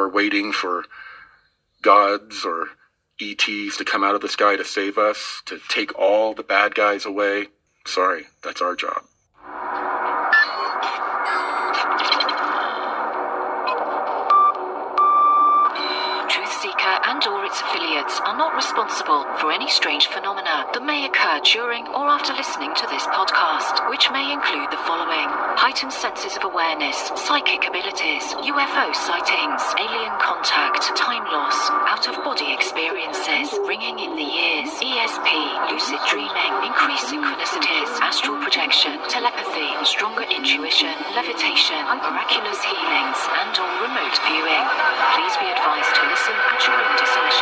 are waiting for gods or ETs to come out of the sky to save us, to take all the bad guys away. Sorry, that's our job. Its affiliates are not responsible for any strange phenomena that may occur during or after listening to this podcast, which may include the following heightened senses of awareness, psychic abilities, UFO sightings, alien contact, time loss, out of body experiences, ringing in the ears, ESP, lucid dreaming, increased synchronicities, astral projection, telepathy, stronger intuition, levitation, miraculous healings, and or remote viewing. Please be advised to listen at your own discretion.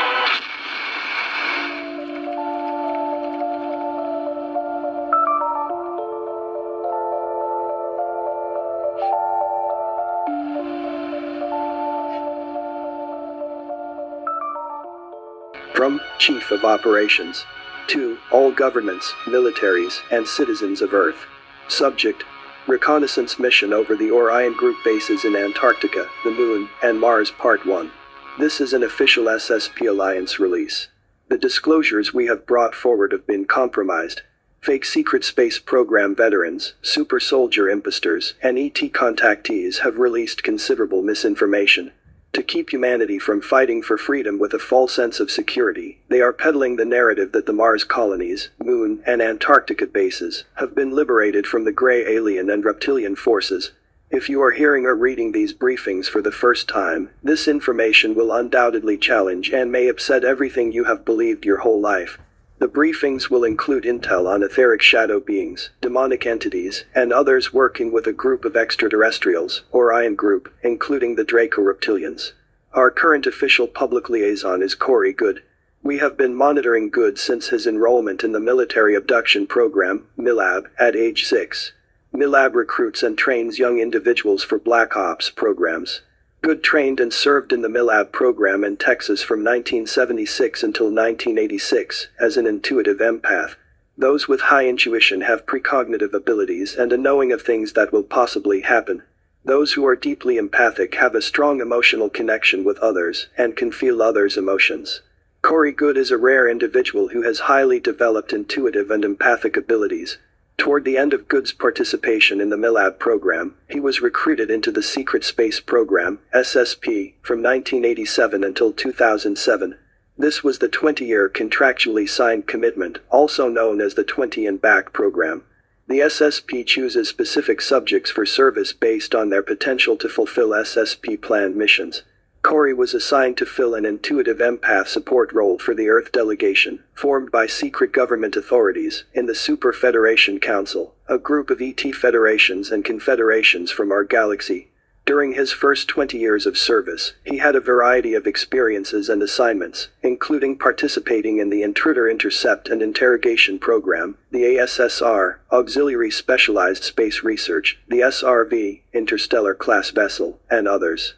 From Chief of Operations to all governments, militaries, and citizens of Earth. Subject Reconnaissance mission over the Orion Group bases in Antarctica, the Moon, and Mars Part 1. This is an official SSP Alliance release. The disclosures we have brought forward have been compromised. Fake secret space program veterans, super soldier imposters, and ET contactees have released considerable misinformation. To keep humanity from fighting for freedom with a false sense of security, they are peddling the narrative that the Mars colonies, Moon, and Antarctica bases have been liberated from the gray alien and reptilian forces. If you are hearing or reading these briefings for the first time, this information will undoubtedly challenge and may upset everything you have believed your whole life. The briefings will include intel on etheric shadow beings, demonic entities, and others working with a group of extraterrestrials, Orion Group, including the Draco Reptilians. Our current official public liaison is Corey Goode. We have been monitoring Goode since his enrollment in the Military Abduction Program, MILAB, at age 6. MILAB recruits and trains young individuals for Black Ops programs. Goode trained and served in the MILAB program in Texas from 1976 until 1986 as an intuitive empath. Those with high intuition have precognitive abilities and a knowing of things that will possibly happen. Those who are deeply empathic have a strong emotional connection with others and can feel others' emotions. Corey Goode is a rare individual who has highly developed intuitive and empathic abilities. Toward the end of Goode's participation in the MILAB program, he was recruited into the Secret Space Program, SSP, from 1987 until 2007. This was the 20 year contractually signed commitment, also known as the 20 and Back program. The SSP chooses specific subjects for service based on their potential to fulfill SSP planned missions. Corey was assigned to fill an intuitive empath support role for the Earth delegation, formed by secret government authorities, in the Super Federation Council, a group of ET federations and confederations from our galaxy. During his first 20 years of service, he had a variety of experiences and assignments, including participating in the Intruder Intercept and Interrogation Program, the ASSR, Auxiliary Specialized Space Research, the SRV, Interstellar Class Vessel, and others.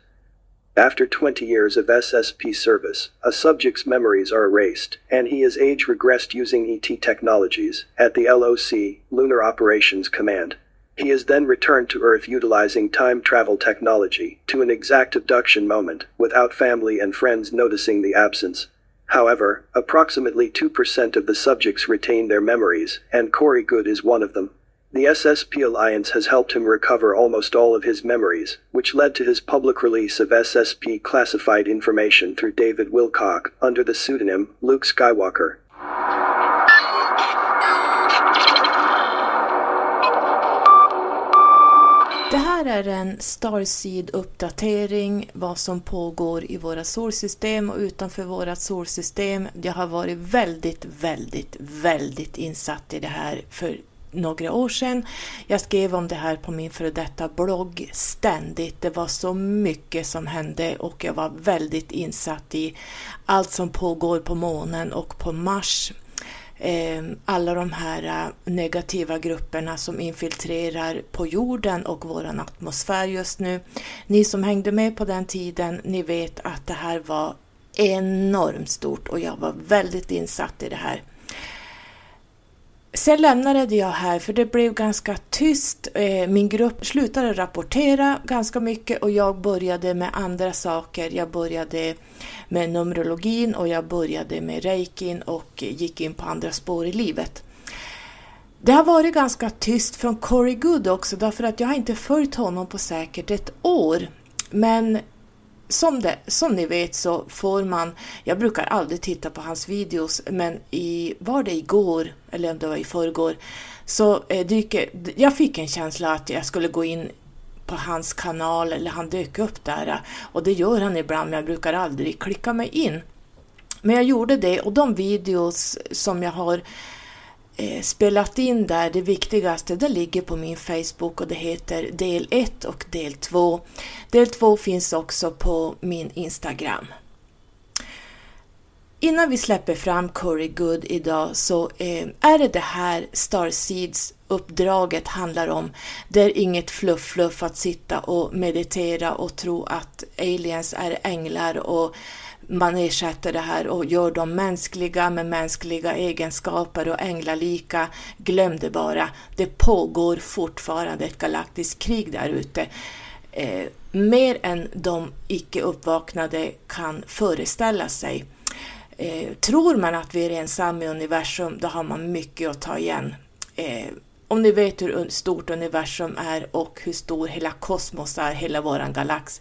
After 20 years of SSP service, a subject's memories are erased, and he is age regressed using ET technologies at the LOC, Lunar Operations Command. He is then returned to Earth utilizing time travel technology to an exact abduction moment, without family and friends noticing the absence. However, approximately 2% of the subjects retain their memories, and Corey Goode is one of them. The SSP Alliance has helped him recover almost all of his memories, which led to his public release of SSP classified information through David Wilcock under the pseudonym Luke Skywalker. Det här är en Starseed-uppdatering, vad som pågår i våra solsystem och utanför vårt solsystem. Jag har varit väldigt, väldigt, väldigt insatt i det här för några år sedan. Jag skrev om det här på min före detta blogg ständigt. Det var så mycket som hände och jag var väldigt insatt i allt som pågår på månen och på Mars. Ehm, alla de här äh, negativa grupperna som infiltrerar på jorden och våran atmosfär just nu. Ni som hängde med på den tiden, ni vet att det här var enormt stort och jag var väldigt insatt i det här. Sen lämnade jag här för det blev ganska tyst. Eh, min grupp slutade rapportera ganska mycket och jag började med andra saker. Jag började med Numerologin och jag började med reikin och gick in på andra spår i livet. Det har varit ganska tyst från Corey Good också därför att jag har inte följt honom på säkert ett år. Men som, det, som ni vet så får man, jag brukar aldrig titta på hans videos, men i, var det igår, eller om det var i förrgår, så eh, dyker, jag fick en känsla att jag skulle gå in på hans kanal, eller han dök upp där, eh, och det gör han ibland, men jag brukar aldrig klicka mig in. Men jag gjorde det, och de videos som jag har eh, spelat in där, det viktigaste, det ligger på min Facebook och det heter del 1 och del 2. Del 2 finns också på min Instagram. Innan vi släpper fram Curry Good idag så eh, är det det här Starseeds uppdraget handlar om. Det är inget fluff-fluff att sitta och meditera och tro att aliens är änglar och man ersätter det här och gör dem mänskliga med mänskliga egenskaper och änglalika. Glöm det bara. Det pågår fortfarande ett galaktiskt krig där ute. Eh, mer än de icke uppvaknade kan föreställa sig. Eh, tror man att vi är ensamma i universum, då har man mycket att ta igen. Eh, om ni vet hur stort universum är och hur stor hela kosmos är, hela våran galax,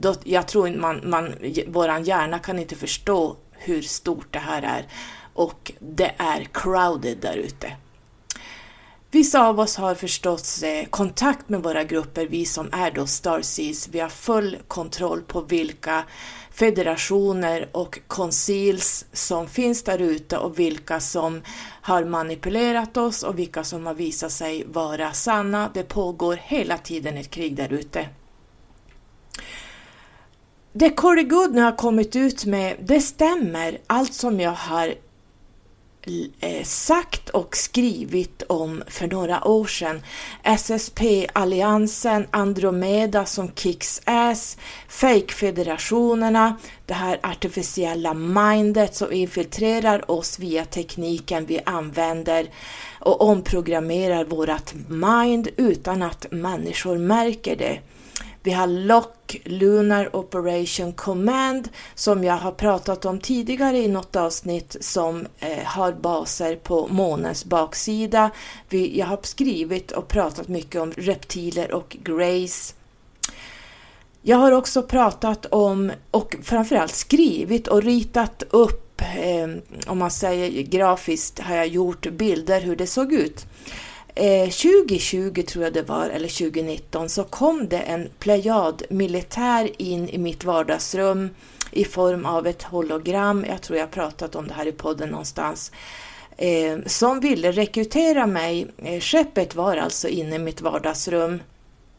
då, jag tror man, man, våran hjärna kan inte förstå hur stort det här är och det är crowded där ute. Vissa av oss har förstås eh, kontakt med våra grupper, vi som är då Starseeds. Vi har full kontroll på vilka federationer och koncils som finns där ute och vilka som har manipulerat oss och vilka som har visat sig vara sanna. Det pågår hela tiden ett krig där ute. Det Corey Good nu har kommit ut med, det stämmer. Allt som jag har eh, sagt och skrivit om för några år sedan. SSP-alliansen, Andromeda som kicks ass, fake-federationerna, det här artificiella mindet som infiltrerar oss via tekniken vi använder och omprogrammerar vårat mind utan att människor märker det. Vi har LOC, Lunar Operation Command, som jag har pratat om tidigare i något avsnitt som eh, har baser på månens baksida. Vi, jag har skrivit och pratat mycket om reptiler och Grace. Jag har också pratat om och framförallt skrivit och ritat upp, eh, om man säger grafiskt, har jag gjort bilder hur det såg ut. Eh, 2020 tror jag det var, eller 2019, så kom det en plejad militär in i mitt vardagsrum i form av ett hologram. Jag tror jag pratat om det här i podden någonstans. Eh, som ville rekrytera mig. Eh, skeppet var alltså inne i mitt vardagsrum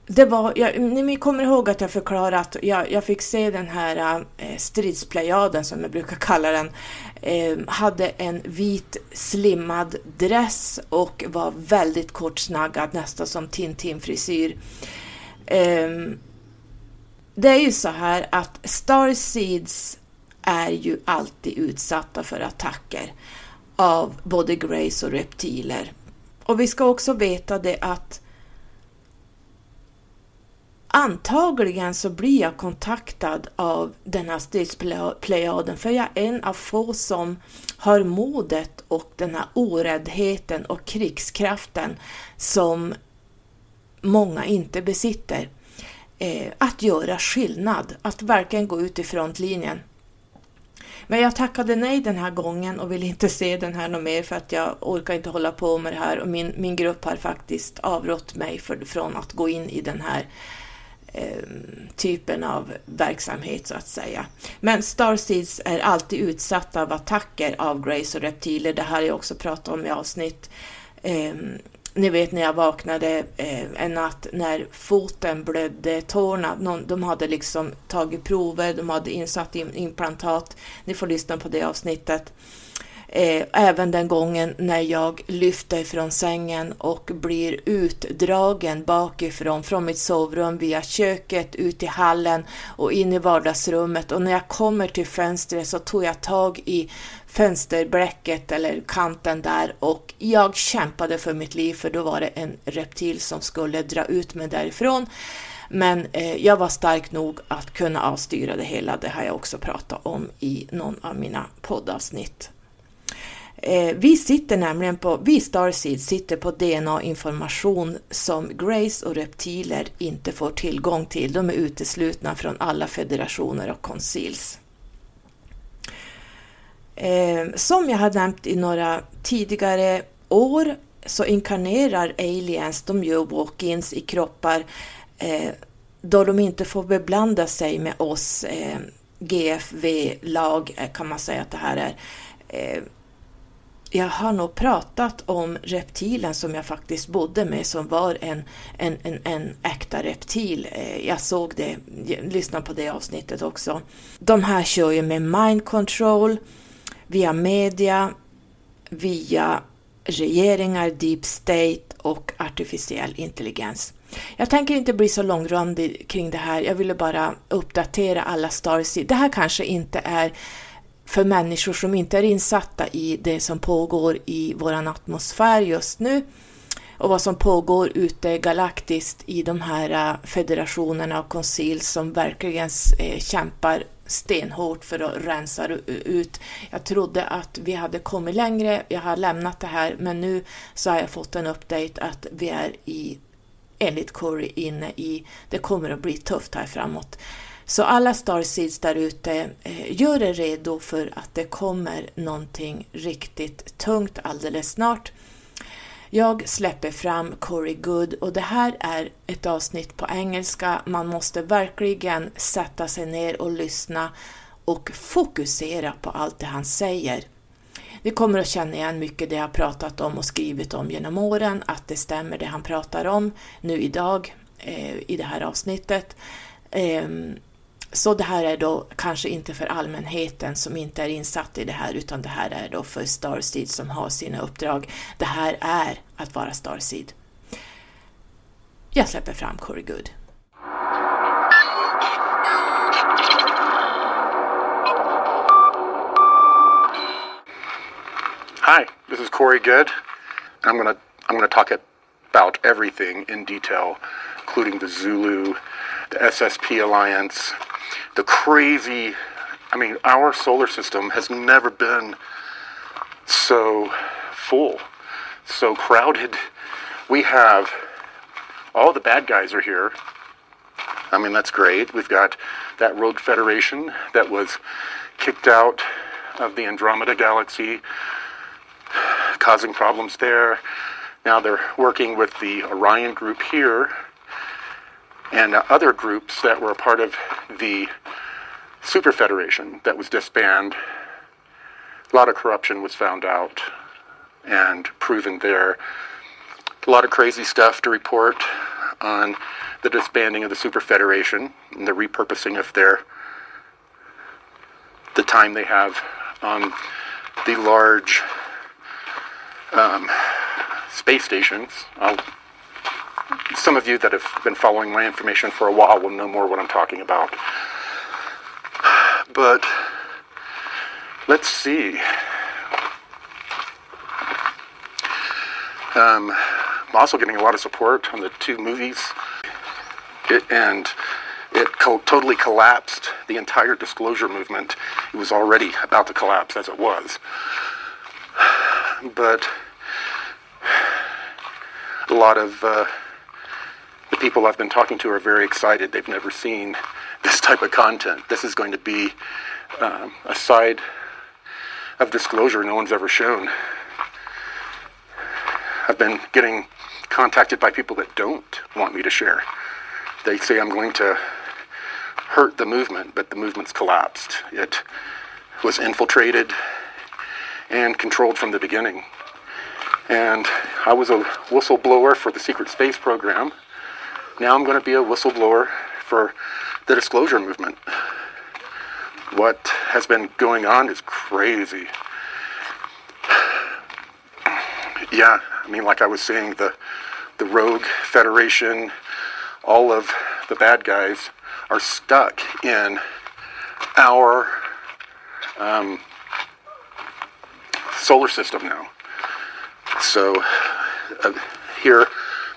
det var, jag, ni kommer ihåg att jag förklarade att jag, jag fick se den här eh, stridsplayaden som jag brukar kalla den, eh, hade en vit slimmad dress och var väldigt kortsnaggad, nästan som Tintin-frisyr. Eh, det är ju så här att Starseeds är ju alltid utsatta för attacker av både Grace och reptiler. Och vi ska också veta det att Antagligen så blir jag kontaktad av den här stridsplejaden, för jag är en av få som har modet och den här oräddheten och krigskraften som många inte besitter. Eh, att göra skillnad, att verkligen gå ut i frontlinjen. Men jag tackade nej den här gången och vill inte se den här något mer för att jag orkar inte hålla på med det här och min, min grupp har faktiskt avrått mig för, från att gå in i den här Ehm, typen av verksamhet så att säga. Men Starseeds är alltid utsatta av attacker av Grace och reptiler. Det här har jag också pratat om i avsnitt. Eh, ni vet när jag vaknade eh, en natt när foten blödde, tårna, någon, de hade liksom tagit prover, de hade insatt in, implantat. Ni får lyssna på det avsnittet. Eh, även den gången när jag lyfter från sängen och blir utdragen bakifrån, från mitt sovrum via köket, ut i hallen och in i vardagsrummet. Och när jag kommer till fönstret så tog jag tag i fönsterblecket eller kanten där och jag kämpade för mitt liv för då var det en reptil som skulle dra ut mig därifrån. Men eh, jag var stark nog att kunna avstyra det hela. Det har jag också pratat om i någon av mina poddavsnitt. Eh, vi sitter nämligen på, vi Starseed sitter på DNA-information som Grace och reptiler inte får tillgång till. De är uteslutna från alla federationer och koncils. Eh, som jag har nämnt i några tidigare år så inkarnerar aliens, de gör walk-ins i kroppar eh, då de inte får beblanda sig med oss eh, GFV-lag eh, kan man säga att det här är. Eh, jag har nog pratat om reptilen som jag faktiskt bodde med som var en, en, en, en äkta reptil. Eh, jag såg det, lyssnade på det avsnittet också. De här kör ju med mind control via media, via regeringar, deep state och artificiell intelligens. Jag tänker inte bli så långrandig kring det här, jag ville bara uppdatera alla stars. Det här kanske inte är för människor som inte är insatta i det som pågår i vår atmosfär just nu och vad som pågår ute galaktiskt i de här äh, federationerna och koncil som verkligen äh, kämpar stenhårt för att rensa ut. Jag trodde att vi hade kommit längre, jag har lämnat det här, men nu så har jag fått en update att vi är i, enligt Corey, inne i, det kommer att bli tufft här framåt. Så alla Starseeds där ute, eh, gör er redo för att det kommer någonting riktigt tungt alldeles snart. Jag släpper fram Corey Good och det här är ett avsnitt på engelska. Man måste verkligen sätta sig ner och lyssna och fokusera på allt det han säger. Ni kommer att känna igen mycket det jag pratat om och skrivit om genom åren, att det stämmer det han pratar om nu idag eh, i det här avsnittet. Eh, så det här är då kanske inte för allmänheten som inte är insatt i det här utan det här är då för Starseed som har sina uppdrag. Det här är att vara Starseed. Jag släpper fram Corey Good. Hi, this is Corey Good. I'm gonna I'm gonna talk about everything in detail, including the Zulu, the SSP Alliance, the crazy. I mean, our solar system has never been so full, so crowded. We have all the bad guys are here. I mean, that's great. We've got that Rogue Federation that was kicked out of the Andromeda Galaxy, causing problems there. Now they're working with the Orion group here and other groups that were a part of the Super Federation that was disbanded. A lot of corruption was found out and proven there. A lot of crazy stuff to report on the disbanding of the Super Federation and the repurposing of their the time they have on the large um, space stations. I'll some of you that have been following my information for a while will know more what I'm talking about. But let's see. Um, I'm also getting a lot of support on the two movies, it, and it co- totally collapsed the entire disclosure movement. It was already about to collapse as it was. But a lot of uh, the people I've been talking to are very excited. They've never seen this type of content. This is going to be um, a side of disclosure no one's ever shown. I've been getting contacted by people that don't want me to share. They say I'm going to hurt the movement, but the movement's collapsed. It was infiltrated and controlled from the beginning. And I was a whistleblower for the secret space program. Now I'm going to be a whistleblower for the disclosure movement. What has been going on is crazy. yeah, I mean, like I was saying, the the Rogue Federation, all of the bad guys are stuck in our um, solar system now. So uh, here,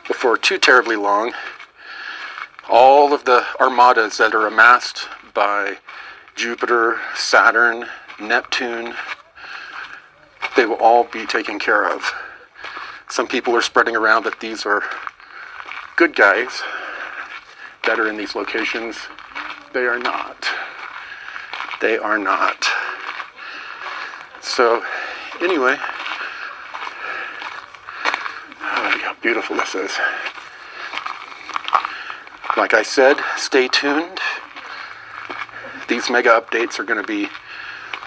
before too terribly long, all of the armadas that are amassed by Jupiter, Saturn, Neptune, they will all be taken care of. Some people are spreading around that these are good guys that are in these locations. They are not. They are not. So, anyway, oh, how beautiful this is. Like I said, stay tuned. These mega updates are going to be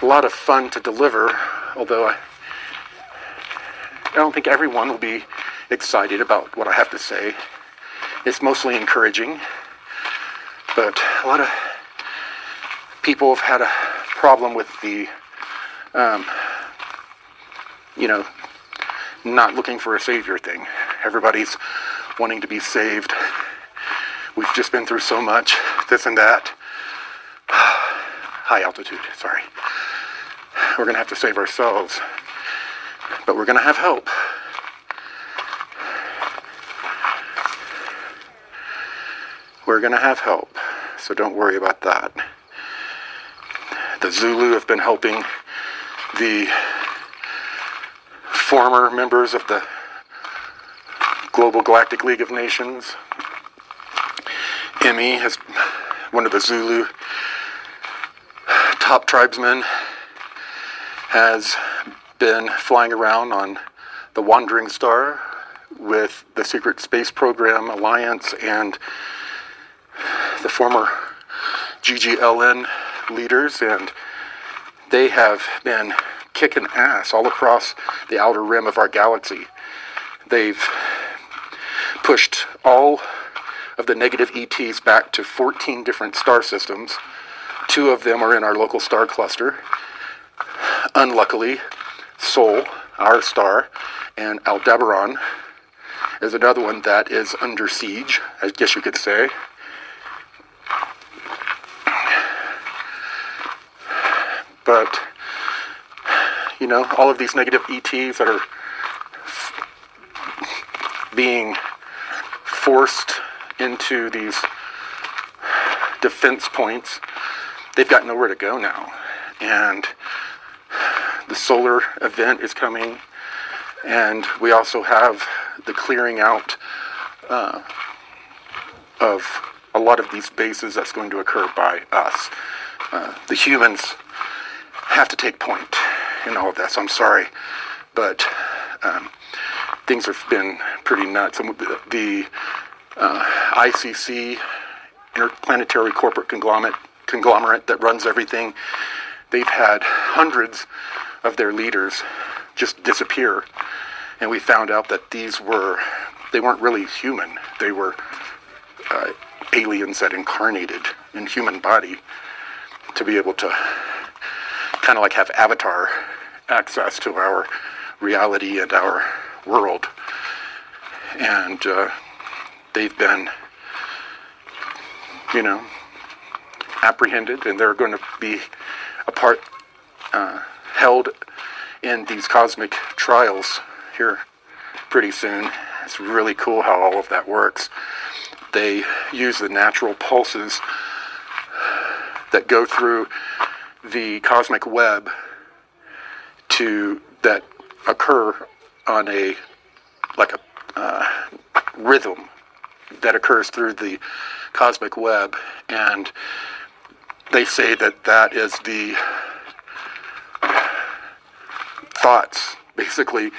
a lot of fun to deliver, although I, I don't think everyone will be excited about what I have to say. It's mostly encouraging, but a lot of people have had a problem with the, um, you know, not looking for a savior thing. Everybody's wanting to be saved. We've just been through so much, this and that. High altitude, sorry. We're going to have to save ourselves, but we're going to have help. We're going to have help, so don't worry about that. The Zulu have been helping the former members of the Global Galactic League of Nations. Emmy has one of the Zulu top tribesmen has been flying around on the Wandering Star with the Secret Space Program Alliance and the former GGLN leaders, and they have been kicking ass all across the outer rim of our galaxy. They've pushed all of the negative ETs back to 14 different star systems. Two of them are in our local star cluster. Unluckily, Sol, our star, and Aldebaran is another one that is under siege, I guess you could say. But, you know, all of these negative ETs that are being forced into these defense points, they've got nowhere to go now. And the solar event is coming, and we also have the clearing out uh, of a lot of these bases that's going to occur by us. Uh, the humans have to take point in all of this. I'm sorry, but um, things have been pretty nuts. And the uh, ICC, Interplanetary Corporate Conglomerate, conglomerate that runs everything, they've had hundreds of their leaders just disappear. And we found out that these were, they weren't really human. They were uh, aliens that incarnated in human body to be able to kind of like have avatar access to our reality and our world. And uh, they've been, you know, apprehended, and they're going to be a part uh, held in these cosmic trials here pretty soon. It's really cool how all of that works. They use the natural pulses that go through the cosmic web to that occur on a like a uh, rhythm that occurs through the cosmic web and they say that that is the thoughts basically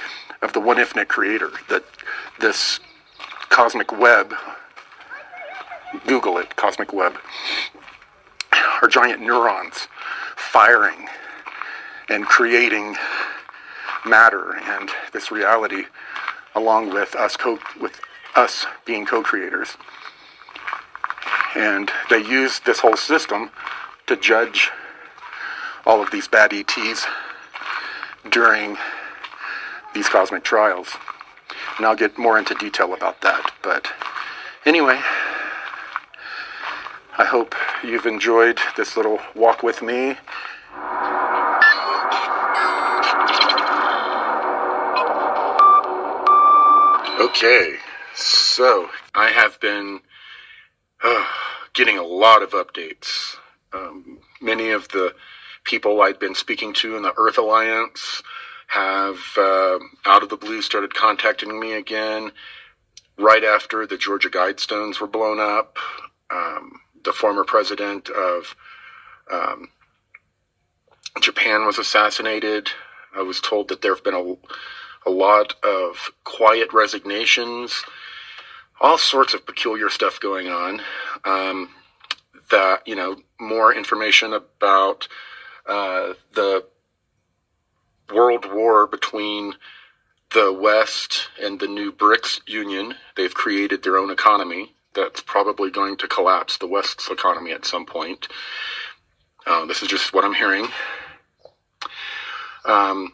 of the one infinite creator that this cosmic web google it cosmic web are giant neurons firing and creating matter and this reality along with us co- with us being co-creators and they use this whole system to judge all of these bad ETs during these cosmic trials. and I'll get more into detail about that. But anyway, I hope you've enjoyed this little walk with me. Okay, so I have been uh, getting a lot of updates. Um, many of the people I've been speaking to in the Earth Alliance have, uh, out of the blue, started contacting me again right after the Georgia Guidestones were blown up. Um, the former president of um, Japan was assassinated. I was told that there have been a, a lot of quiet resignations, all sorts of peculiar stuff going on. Um, that, you know, more information about uh, the world war between the West and the new BRICS Union. They've created their own economy that's probably going to collapse the West's economy at some point. Uh, this is just what I'm hearing. Um,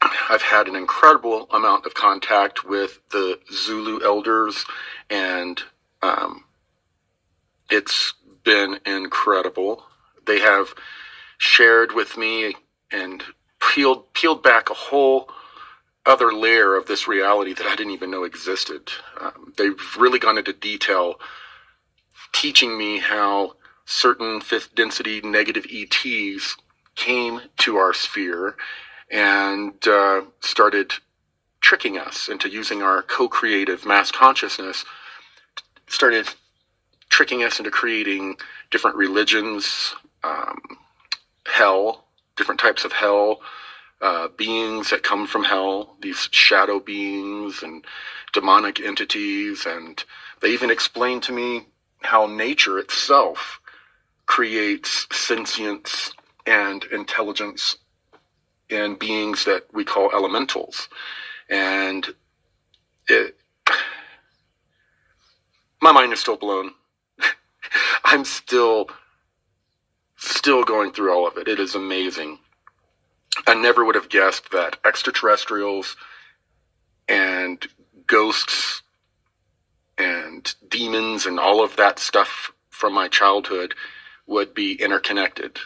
I've had an incredible amount of contact with the Zulu elders, and um, it's been incredible. They have shared with me and peeled peeled back a whole other layer of this reality that I didn't even know existed. Um, they've really gone into detail, teaching me how certain fifth density negative ETs came to our sphere and uh, started tricking us into using our co-creative mass consciousness. Started tricking us into creating different religions, um, hell, different types of hell, uh, beings that come from hell, these shadow beings and demonic entities. And they even explained to me how nature itself creates sentience and intelligence in beings that we call elementals. And it, my mind is still blown. I'm still still going through all of it. It is amazing. I never would have guessed that extraterrestrials and ghosts and demons and all of that stuff from my childhood would be interconnected.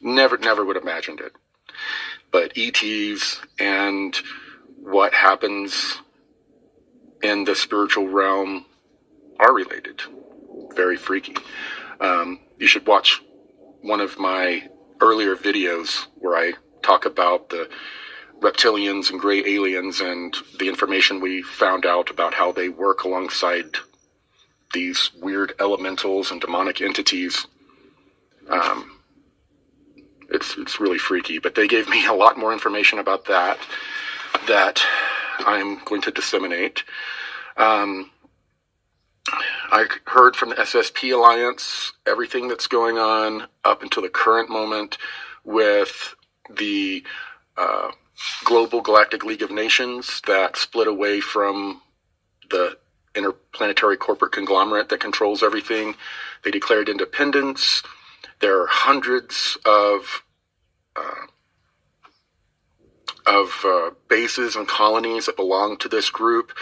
Never, never would have imagined it. But ETs and what happens in the spiritual realm are related. Very freaky. Um, you should watch one of my earlier videos where I talk about the reptilians and gray aliens and the information we found out about how they work alongside these weird elementals and demonic entities. Um, it's it's really freaky, but they gave me a lot more information about that that I'm going to disseminate. Um, I heard from the SSP Alliance everything that's going on up until the current moment with the uh, Global Galactic League of Nations that split away from the interplanetary corporate conglomerate that controls everything. They declared independence. There are hundreds of uh, of uh, bases and colonies that belong to this group,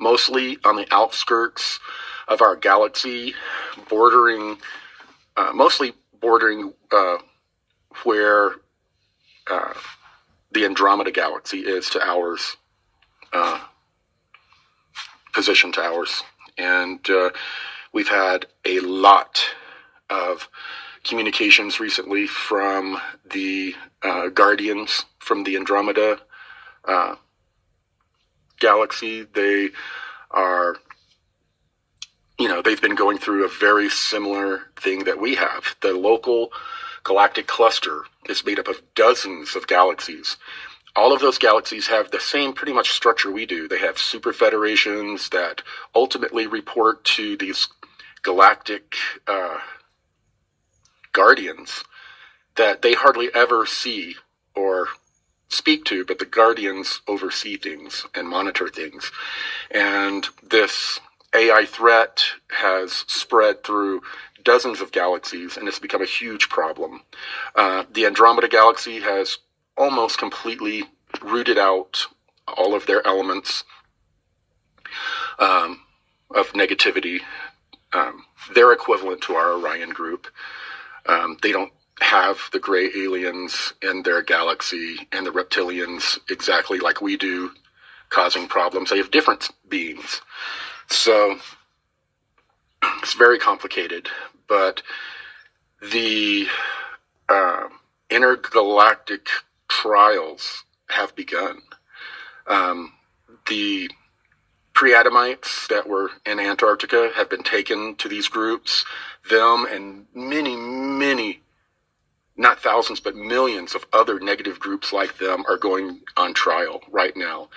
mostly on the outskirts of our galaxy, bordering, uh, mostly bordering uh, where uh, the Andromeda galaxy is to ours, uh, position to ours. And we've had a lot of communications recently from the uh, Guardians from the Andromeda galaxy. They are you know, they've been going through a very similar thing that we have. The local galactic cluster is made up of dozens of galaxies. All of those galaxies have the same pretty much structure we do. They have super federations that ultimately report to these galactic uh, guardians that they hardly ever see or speak to, but the guardians oversee things and monitor things. And this AI threat has spread through dozens of galaxies and it's become a huge problem. Uh, the Andromeda galaxy has almost completely rooted out all of their elements um, of negativity. Um, they're equivalent to our Orion group. Um, they don't have the gray aliens in their galaxy and the reptilians exactly like we do, causing problems. They have different beings. So it's very complicated, but the uh, intergalactic trials have begun. Um, the pre-Adamites that were in Antarctica have been taken to these groups. Them and many, many, not thousands, but millions of other negative groups like them are going on trial right now.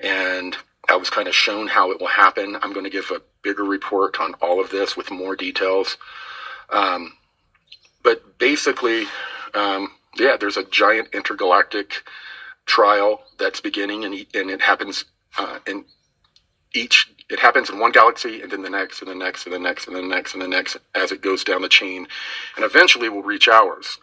And I was kind of shown how it will happen. I'm going to give a bigger report on all of this with more details. Um, but basically, um, yeah, there's a giant intergalactic trial that's beginning, and, and it happens uh, in each. It happens in one galaxy, and then the next, and the next, and the next, and the next, and the next, as it goes down the chain, and eventually will reach ours.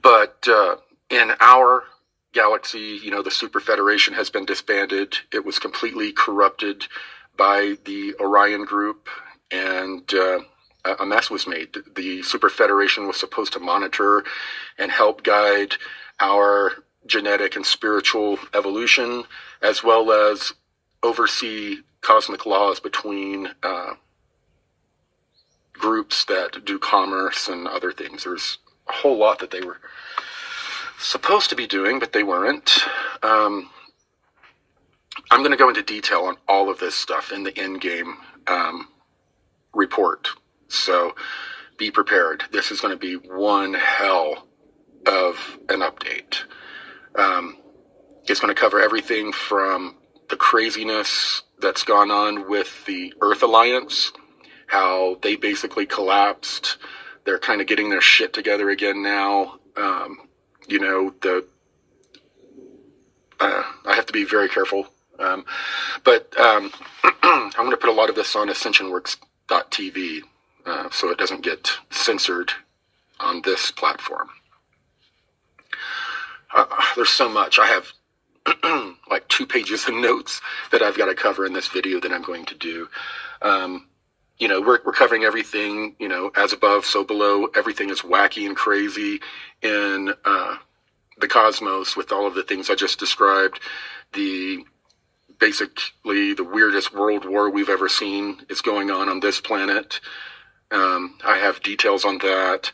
But uh, in our galaxy, you know, the Super Federation has been disbanded. It was completely corrupted by the Orion Group, and uh, a mess was made. The Super Federation was supposed to monitor and help guide our genetic and spiritual evolution, as well as oversee cosmic laws between uh, groups that do commerce and other things. There's a whole lot that they were supposed to be doing, but they weren't. Um, I'm going to go into detail on all of this stuff in the end game um, report. So be prepared. This is going to be one hell of an update. Um, it's going to cover everything from the craziness that's gone on with the Earth Alliance, how they basically collapsed. They're kind of getting their shit together again now. Um, you know, the uh, I have to be very careful. Um, but um, I'm going to put a lot of this on AscensionWorks.tv uh, so it doesn't get censored on this platform. Uh, there's so much. I have like two pages of notes that I've got to cover in this video that I'm going to do. Um, you know, we're, we're covering everything, you know, as above, so below. Everything is wacky and crazy in uh, the cosmos with all of the things I just described. The basically the weirdest world war we've ever seen is going on on this planet. Um, I have details on that.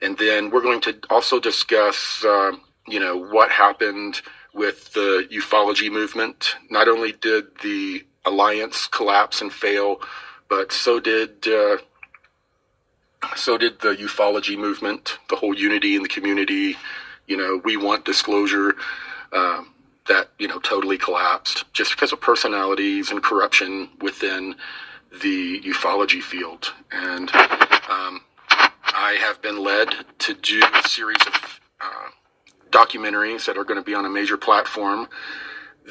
And then we're going to also discuss, uh, you know, what happened with the ufology movement. Not only did the alliance collapse and fail, but so did uh, so did the ufology movement. The whole unity in the community. You know, we want disclosure. Um, that you know totally collapsed just because of personalities and corruption within the ufology field. And um, I have been led to do a series of uh, documentaries that are going to be on a major platform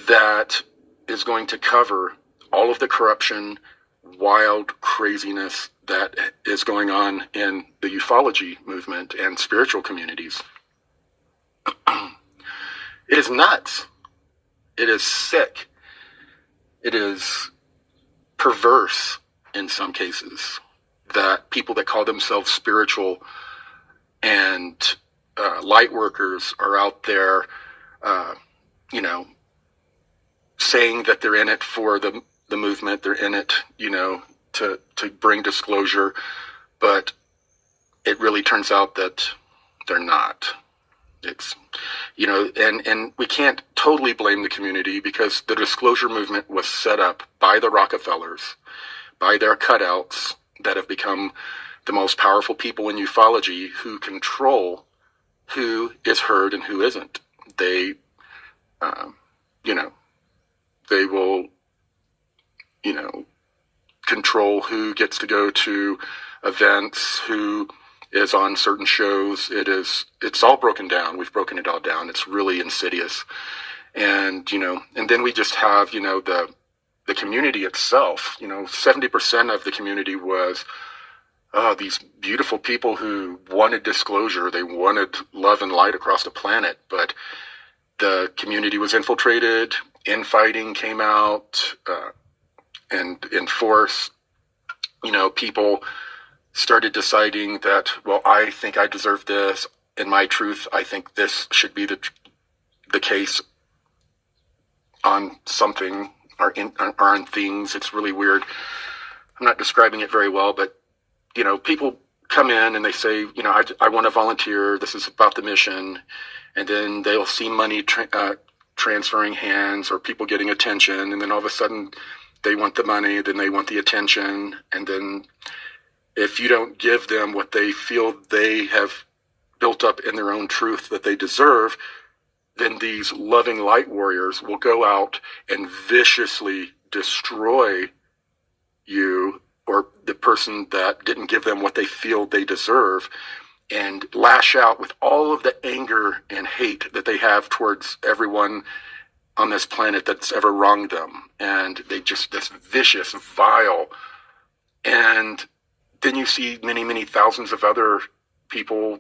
that is going to cover all of the corruption, wild craziness that is going on in the ufology movement and spiritual communities. it is nuts. It is sick. It is perverse in some cases that people that call themselves spiritual and uh, light workers are out there, uh, you know, saying that they're in it for the the movement. They're in it, you know, to to bring disclosure, but it really turns out that they're not. It's, you know, and, and we can't totally blame the community because the disclosure movement was set up by the Rockefellers, by their cutouts that have become the most powerful people in ufology who control who is heard and who isn't. They, um, you know, they will, you know, control who gets to go to events, who is on certain shows. It is it's all broken down. We've broken it all down. It's really insidious. And, you know, and then we just have, you know, the the community itself, you know, 70% of the community was uh, these beautiful people who wanted disclosure. They wanted love and light across the planet, but the community was infiltrated. Infighting came out. Uh, and enforce, you know, people started deciding that, well, I think I deserve this. In my truth, I think this should be the the case on something or in or on things. It's really weird. I'm not describing it very well, but you know, people come in and they say, you know, I, I want to volunteer. This is about the mission, and then they'll see money tra- uh, transferring hands or people getting attention, and then all of a sudden they want the money, then they want the attention, and then if you don't give them what they feel they have built up in their own truth that they deserve, then these loving light warriors will go out and viciously destroy you or the person that didn't give them what they feel they deserve and lash out with all of the anger and hate that they have towards everyone on this planet that's ever wronged them. And they just, this vicious, vile. And then you see many, many thousands of other people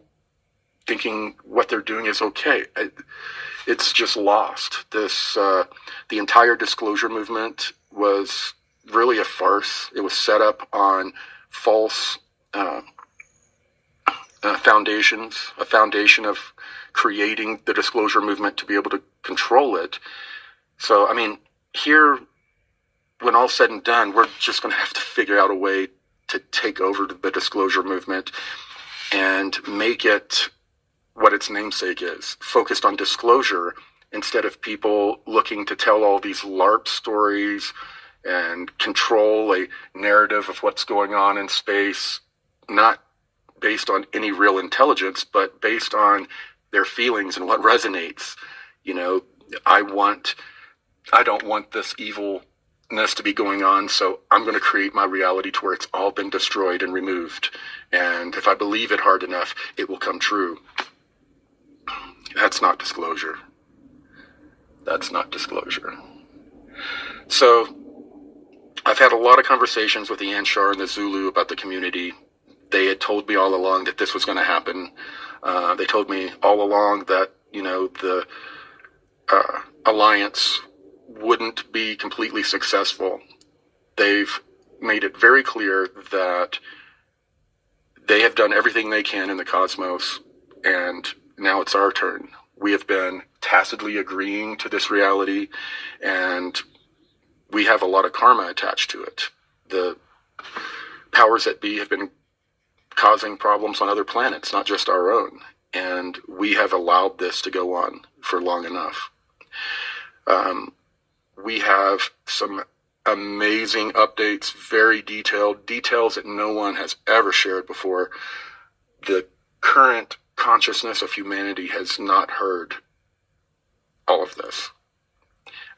thinking what they're doing is okay. It's just lost. This, uh, the entire disclosure movement was really a farce. It was set up on false uh, uh, foundations, a foundation of creating the disclosure movement to be able to control it. So, I mean, here, when all said and done, we're just going to have to figure out a way to take over the disclosure movement and make it what its namesake is focused on disclosure instead of people looking to tell all these LARP stories and control a narrative of what's going on in space, not based on any real intelligence, but based on their feelings and what resonates. You know, I want, I don't want this evilness to be going on, so I'm going to create my reality to where it's all been destroyed and removed. And if I believe it hard enough, it will come true. That's not disclosure. That's not disclosure. So I've had a lot of conversations with the Anshar and the Zulu about the community. They had told me all along that this was going to happen. Uh, they told me all along that, you know, the uh, alliance wouldn't be completely successful. They've made it very clear that they have done everything they can in the cosmos, and now it's our turn. We have been tacitly agreeing to this reality, and we have a lot of karma attached to it. The powers that be have been causing problems on other planets, not just our own. And we have allowed this to go on for long enough. Um, we have some amazing updates, very detailed, details that no one has ever shared before. The current consciousness of humanity has not heard all of this.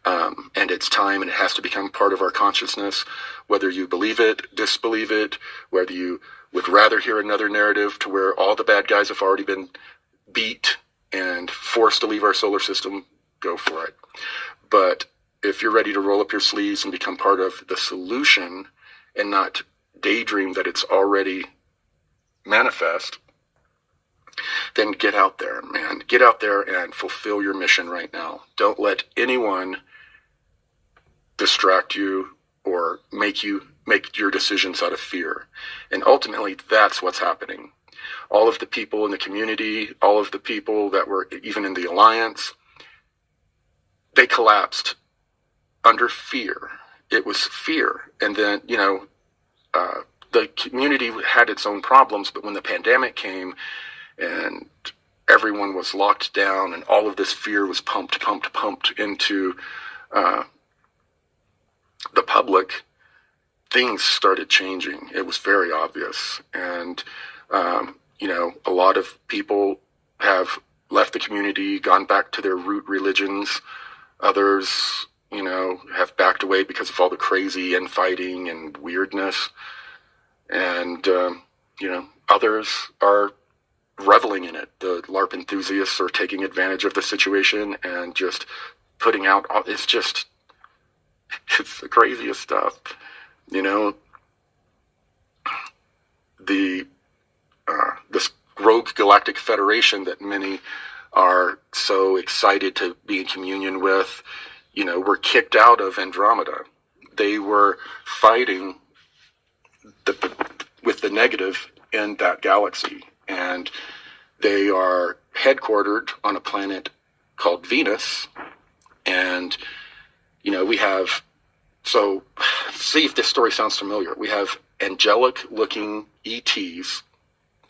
Um, and it's time and it has to become part of our consciousness, whether you believe it, disbelieve it, whether you would rather hear another narrative to where all the bad guys have already been beat and forced to leave our solar system, go for it. But if you're ready to roll up your sleeves and become part of the solution and not daydream that it's already manifest, then get out there, man. Get out there and fulfill your mission right now. Don't let anyone distract you or make you make your decisions out of fear. And ultimately, that's what's happening. All of the people in the community, all of the people that were even in the alliance, they collapsed under fear. It was fear. And then, you know, uh, the community had its own problems, but when the pandemic came and everyone was locked down and all of this fear was pumped, pumped, pumped into uh, the public, things started changing. It was very obvious. And, um, you know, a lot of people have left the community, gone back to their root religions. Others you know, have backed away because of all the crazy infighting and weirdness. And, um, you know, others are reveling in it. The LARP enthusiasts are taking advantage of the situation and just putting out, it's just, it's the craziest stuff. You know, the, uh, this rogue galactic federation that many are so excited to be in communion with you know, were kicked out of Andromeda. they were fighting the, with the negative in that galaxy. And they are headquartered on a planet called Venus. And, you know, we have, so see if this story sounds familiar. We have angelic looking ETs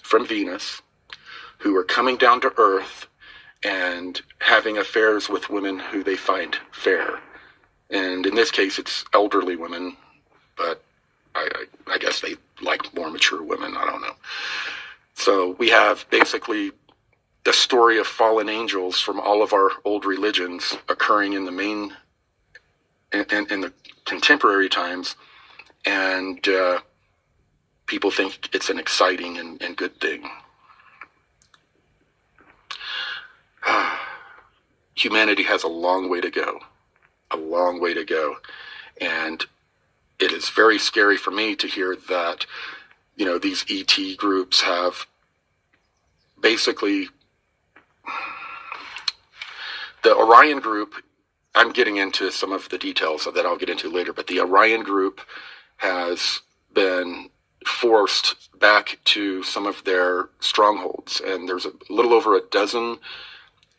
from Venus who are coming down to Earth and having affairs with women who they find fair. And in this case, it's elderly women, but I, I, I guess they like more mature women. I don't know. So we have basically the story of fallen angels from all of our old religions occurring in the main in, in, the contemporary times, and uh, people think it's an exciting and, and good thing. Humanity has a long way to go, a long way to go, and it is very scary for me to hear that you know these ET groups have basically the Orion group. I'm getting into some of the details that I'll get into later, but the Orion group has been forced back to some of their strongholds, and there's a little over a dozen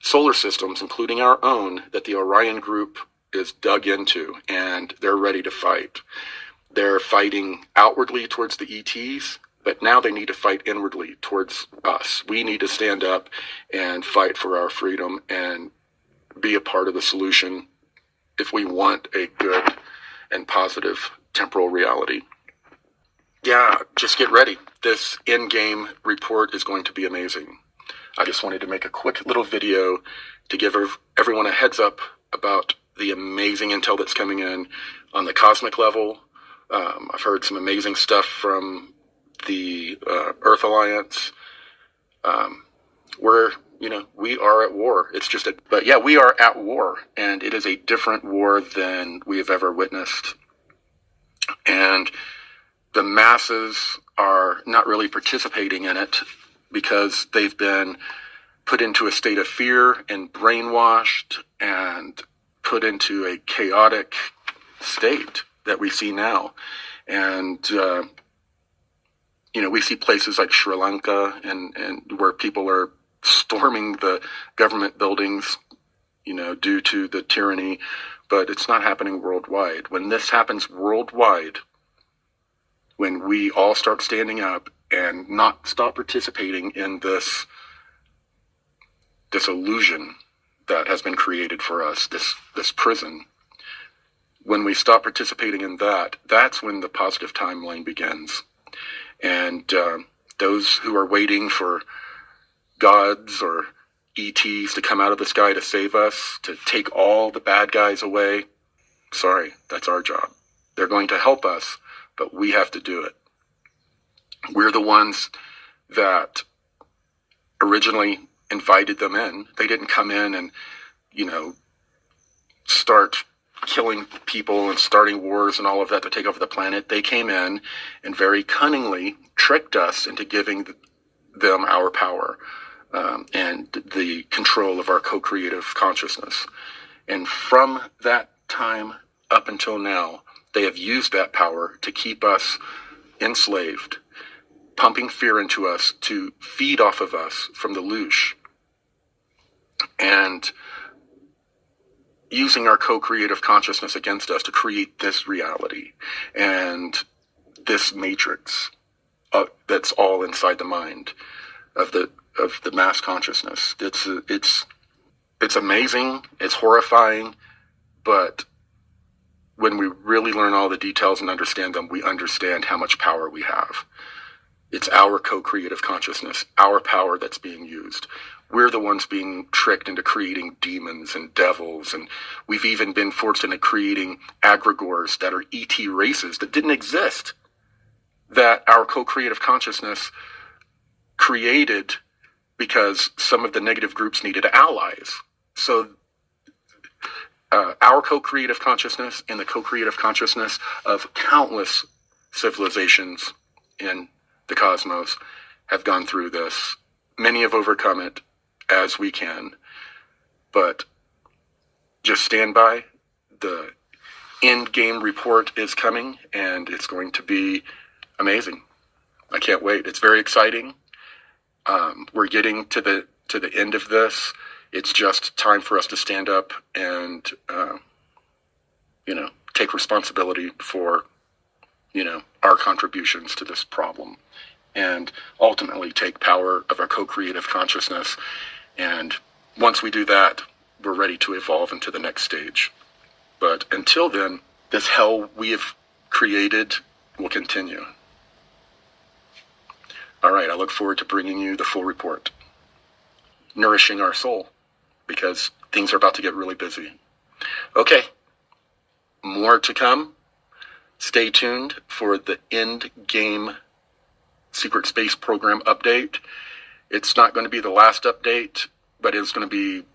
solar systems, including our own, that the Orion group is dug into and they're ready to fight. They're fighting outwardly towards the ETs, but now they need to fight inwardly towards us. We need to stand up and fight for our freedom and be a part of the solution if we want a good and positive temporal reality. Yeah, just get ready. This end game report is going to be amazing. I just wanted to make a quick little video to give everyone a heads up about the amazing intel that's coming in on the cosmic level. Um, I've heard some amazing stuff from the uh, Earth Alliance. Um, we're, you know, we are at war. It's just a, but yeah, we are at war, and it is a different war than we have ever witnessed. And the masses are not really participating in it because they've been put into a state of fear and brainwashed and put into a chaotic state that we see now. And, uh, you know, we see places like Sri Lanka and, and where people are storming the government buildings, you know, due to the tyranny, but it's not happening worldwide. When this happens worldwide, when we all start standing up and not stop participating in this illusion that has been created for us, this this prison. When we stop participating in that, that's when the positive timeline begins. And uh, those who are waiting for gods or ETs to come out of the sky to save us, to take all the bad guys away, sorry, that's our job. They're going to help us, but we have to do it. We're the ones that originally invited them in. They didn't come in and, you know, start killing people and starting wars and all of that to take over the planet. They came in and very cunningly tricked us into giving them our power um, and the control of our co creative consciousness. And from that time up until now, they have used that power to keep us enslaved pumping fear into us to feed off of us from the loosh and using our co-creative consciousness against us to create this reality and this matrix uh, that's all inside the mind of the of the mass consciousness it's it's it's amazing it's horrifying but when we really learn all the details and understand them we understand how much power we have it's our co creative consciousness, our power that's being used. We're the ones being tricked into creating demons and devils. And we've even been forced into creating egregores that are ET races that didn't exist, that our co creative consciousness created because some of the negative groups needed allies. So uh, our co-creative consciousness and the co-creative consciousness of countless civilizations in the cosmos have gone through this. Many have overcome it as we can, but just stand by. The end game report is coming, and it's going to be amazing. I can't wait. It's very exciting. Um, we're getting to the to the end of this. It's just time for us to stand up and, uh, you know, take responsibility for, you know, our contributions to this problem, and ultimately take power of our co-creative consciousness. And once we do that, we're ready to evolve into the next stage. But until then, this hell we have created will continue. All right, I look forward to bringing you the full report. Nourishing our soul, because things are about to get really busy. Okay, more to come. Stay tuned for the end game secret space program update. It's not going to be the last update, but it's going to be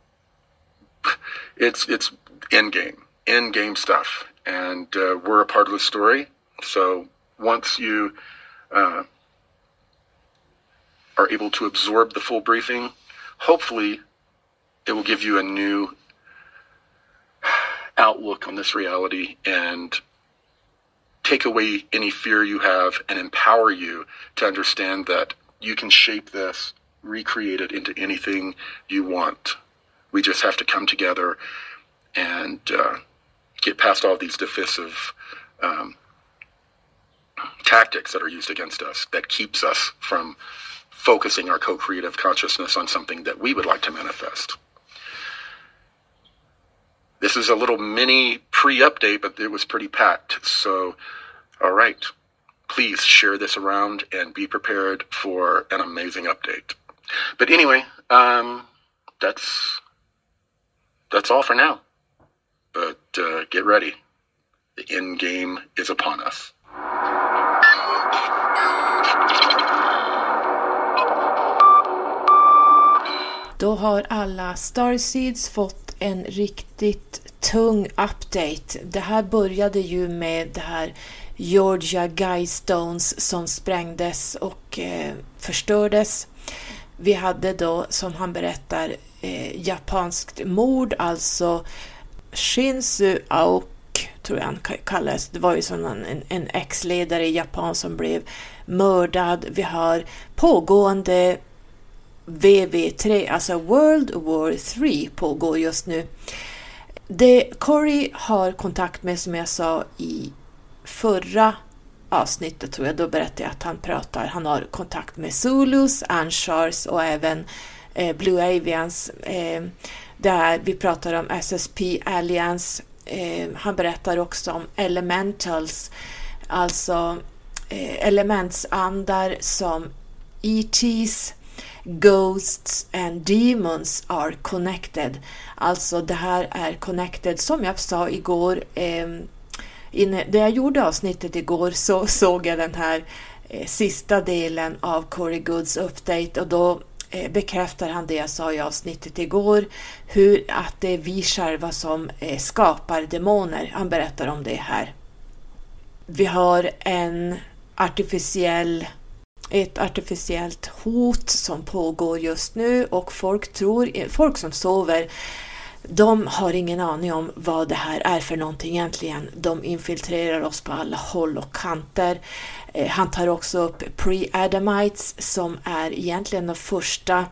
it's it's end game, end game stuff, and uh, we're a part of the story. So once you uh, are able to absorb the full briefing, hopefully it will give you a new outlook on this reality and take away any fear you have and empower you to understand that you can shape this, recreate it into anything you want. We just have to come together and uh, get past all these divisive um, tactics that are used against us that keeps us from focusing our co-creative consciousness on something that we would like to manifest. This is a little mini pre-update, but it was pretty packed. So, all right, please share this around and be prepared for an amazing update. But anyway, um, that's that's all for now. But uh, get ready. The end game is upon us. Då har alla Starseeds fått en riktigt tung update. Det här började ju med det här Georgia Guidestones som sprängdes och eh, förstördes. Vi hade då, som han berättar, eh, japanskt mord, alltså Shinzu Aok, tror jag han kallades. Det var ju som en, en ex-ledare i Japan som blev mördad. Vi har pågående VV3, alltså World War 3 pågår just nu. Det Corey har kontakt med, som jag sa i förra avsnittet tror jag, då berättade jag att han pratar, han har kontakt med Zulus, Anshars och även eh, Blue Avians. Eh, där vi pratar om SSP Alliance. Eh, han berättar också om Elementals, alltså eh, elementsandar som ETs, Ghosts and Demons are connected. Alltså det här är connected, som jag sa igår. Eh, inne, när jag gjorde avsnittet igår så såg jag den här eh, sista delen av Corey Goods update och då eh, bekräftar han det jag sa i avsnittet igår, hur att det är vi själva som eh, skapar demoner. Han berättar om det här. Vi har en artificiell ett artificiellt hot som pågår just nu och folk tror, folk som sover de har ingen aning om vad det här är för någonting egentligen. De infiltrerar oss på alla håll och kanter. Eh, han tar också upp pre-Adamites som är egentligen de första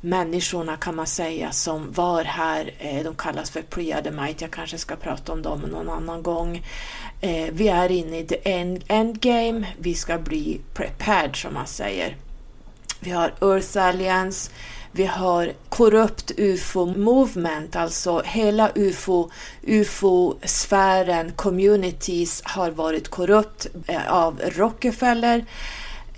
människorna kan man säga som var här. Eh, de kallas för pre-Adamite. Jag kanske ska prata om dem någon annan gång. Eh, vi är inne i the end, endgame. Vi ska bli prepared som man säger. Vi har Earth Alliance. Vi har korrupt UFO-movement, alltså hela UFO, UFO-sfären, communities har varit korrupt eh, av Rockefeller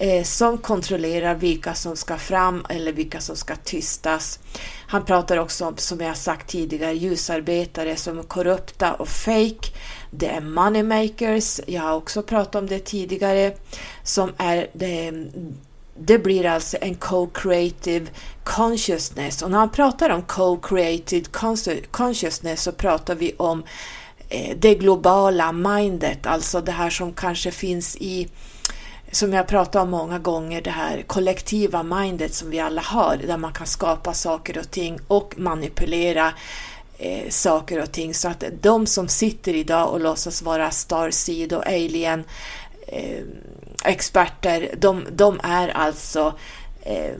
eh, som kontrollerar vilka som ska fram eller vilka som ska tystas. Han pratar också om, som jag sagt tidigare, ljusarbetare som är korrupta och fake. Det är moneymakers, jag har också pratat om det tidigare, som är det, det blir alltså en co-creative consciousness. Och när han pratar om co-creative consciousness så pratar vi om eh, det globala mindet, alltså det här som kanske finns i som jag pratat om många gånger, det här kollektiva mindet som vi alla har, där man kan skapa saker och ting och manipulera eh, saker och ting. Så att de som sitter idag och låtsas vara Starseed och Alien eh, experter, de, de är alltså eh,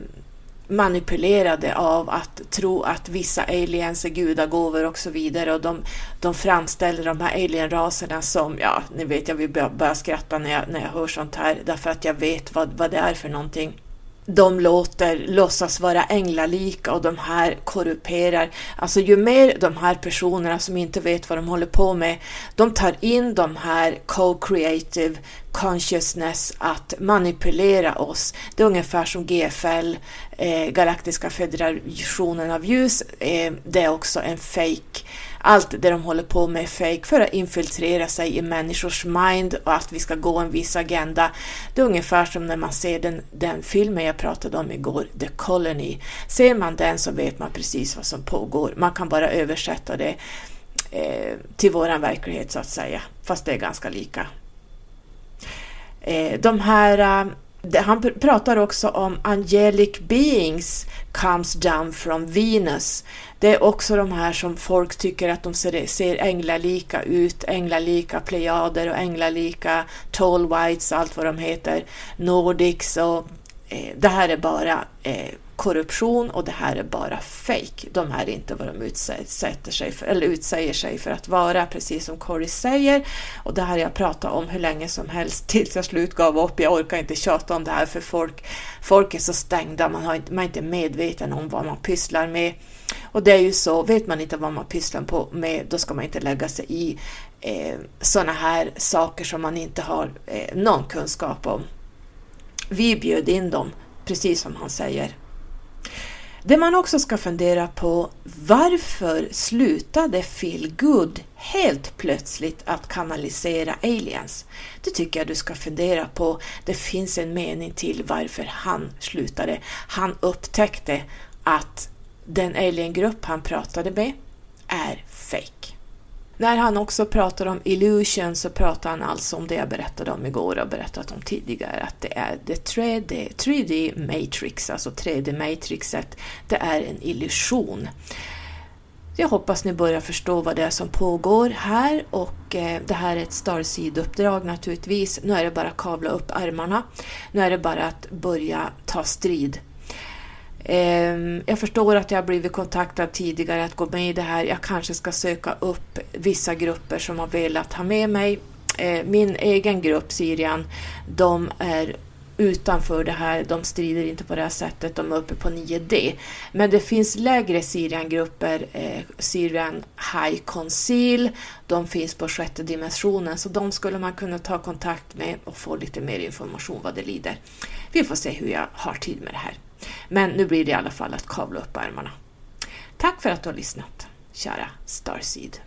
manipulerade av att tro att vissa aliens är gudagåvor och så vidare och de, de framställer de här alienraserna som, ja, ni vet jag vill börja skratta när jag, när jag hör sånt här därför att jag vet vad, vad det är för någonting de låter låtsas vara änglalika och de här korrumperar. Alltså ju mer de här personerna som inte vet vad de håller på med, de tar in de här co-creative consciousness att manipulera oss. Det är ungefär som GFL, eh, Galaktiska federationen av ljus, eh, det är också en fake allt det de håller på med är fake för att infiltrera sig i människors mind och att vi ska gå en viss agenda. Det är ungefär som när man ser den, den filmen jag pratade om igår, The Colony. Ser man den så vet man precis vad som pågår. Man kan bara översätta det eh, till våran verklighet så att säga, fast det är ganska lika. Eh, de här eh, han pratar också om angelic beings comes down from Venus. Det är också de här som folk tycker att de ser, ser änglalika ut, änglalika plejader och änglalika tall whites, allt vad de heter, nordics och eh, det här är bara eh, korruption och det här är bara fake. De här är inte vad de utsätter sig för, eller utsäger sig för att vara, precis som Corey säger. Och det här har jag pratat om hur länge som helst tills jag slut gav upp. Jag orkar inte tjata om det här för folk, folk är så stängda, man, har inte, man är inte medveten om vad man pysslar med. Och det är ju så, vet man inte vad man pysslar på med, då ska man inte lägga sig i eh, sådana här saker som man inte har eh, någon kunskap om. Vi bjöd in dem, precis som han säger. Det man också ska fundera på, varför slutade Feel Good helt plötsligt att kanalisera aliens? Det tycker jag du ska fundera på. Det finns en mening till varför han slutade. Han upptäckte att den aliengrupp han pratade med är fake. När han också pratar om illusion så pratar han alltså om det jag berättade om igår och berättat om tidigare, att det är the 3D, 3D matrix, alltså 3D-matrixet, det är en illusion. Jag hoppas ni börjar förstå vad det är som pågår här och eh, det här är ett Starseed-uppdrag naturligtvis. Nu är det bara att kavla upp armarna. Nu är det bara att börja ta strid Ehm, jag förstår att jag har blivit kontaktad tidigare att gå med i det här. Jag kanske ska söka upp vissa grupper som har velat ha med mig. Ehm, min egen grupp, Sirian, de är utanför det här, de strider inte på det här sättet, de är uppe på 9D. Men det finns lägre Syrian-grupper, eh, Syrian High Conceal, de finns på sjätte dimensionen, så de skulle man kunna ta kontakt med och få lite mer information vad det lider. Vi får se hur jag har tid med det här. Men nu blir det i alla fall att kavla upp ärmarna. Tack för att du har lyssnat, kära Starseed.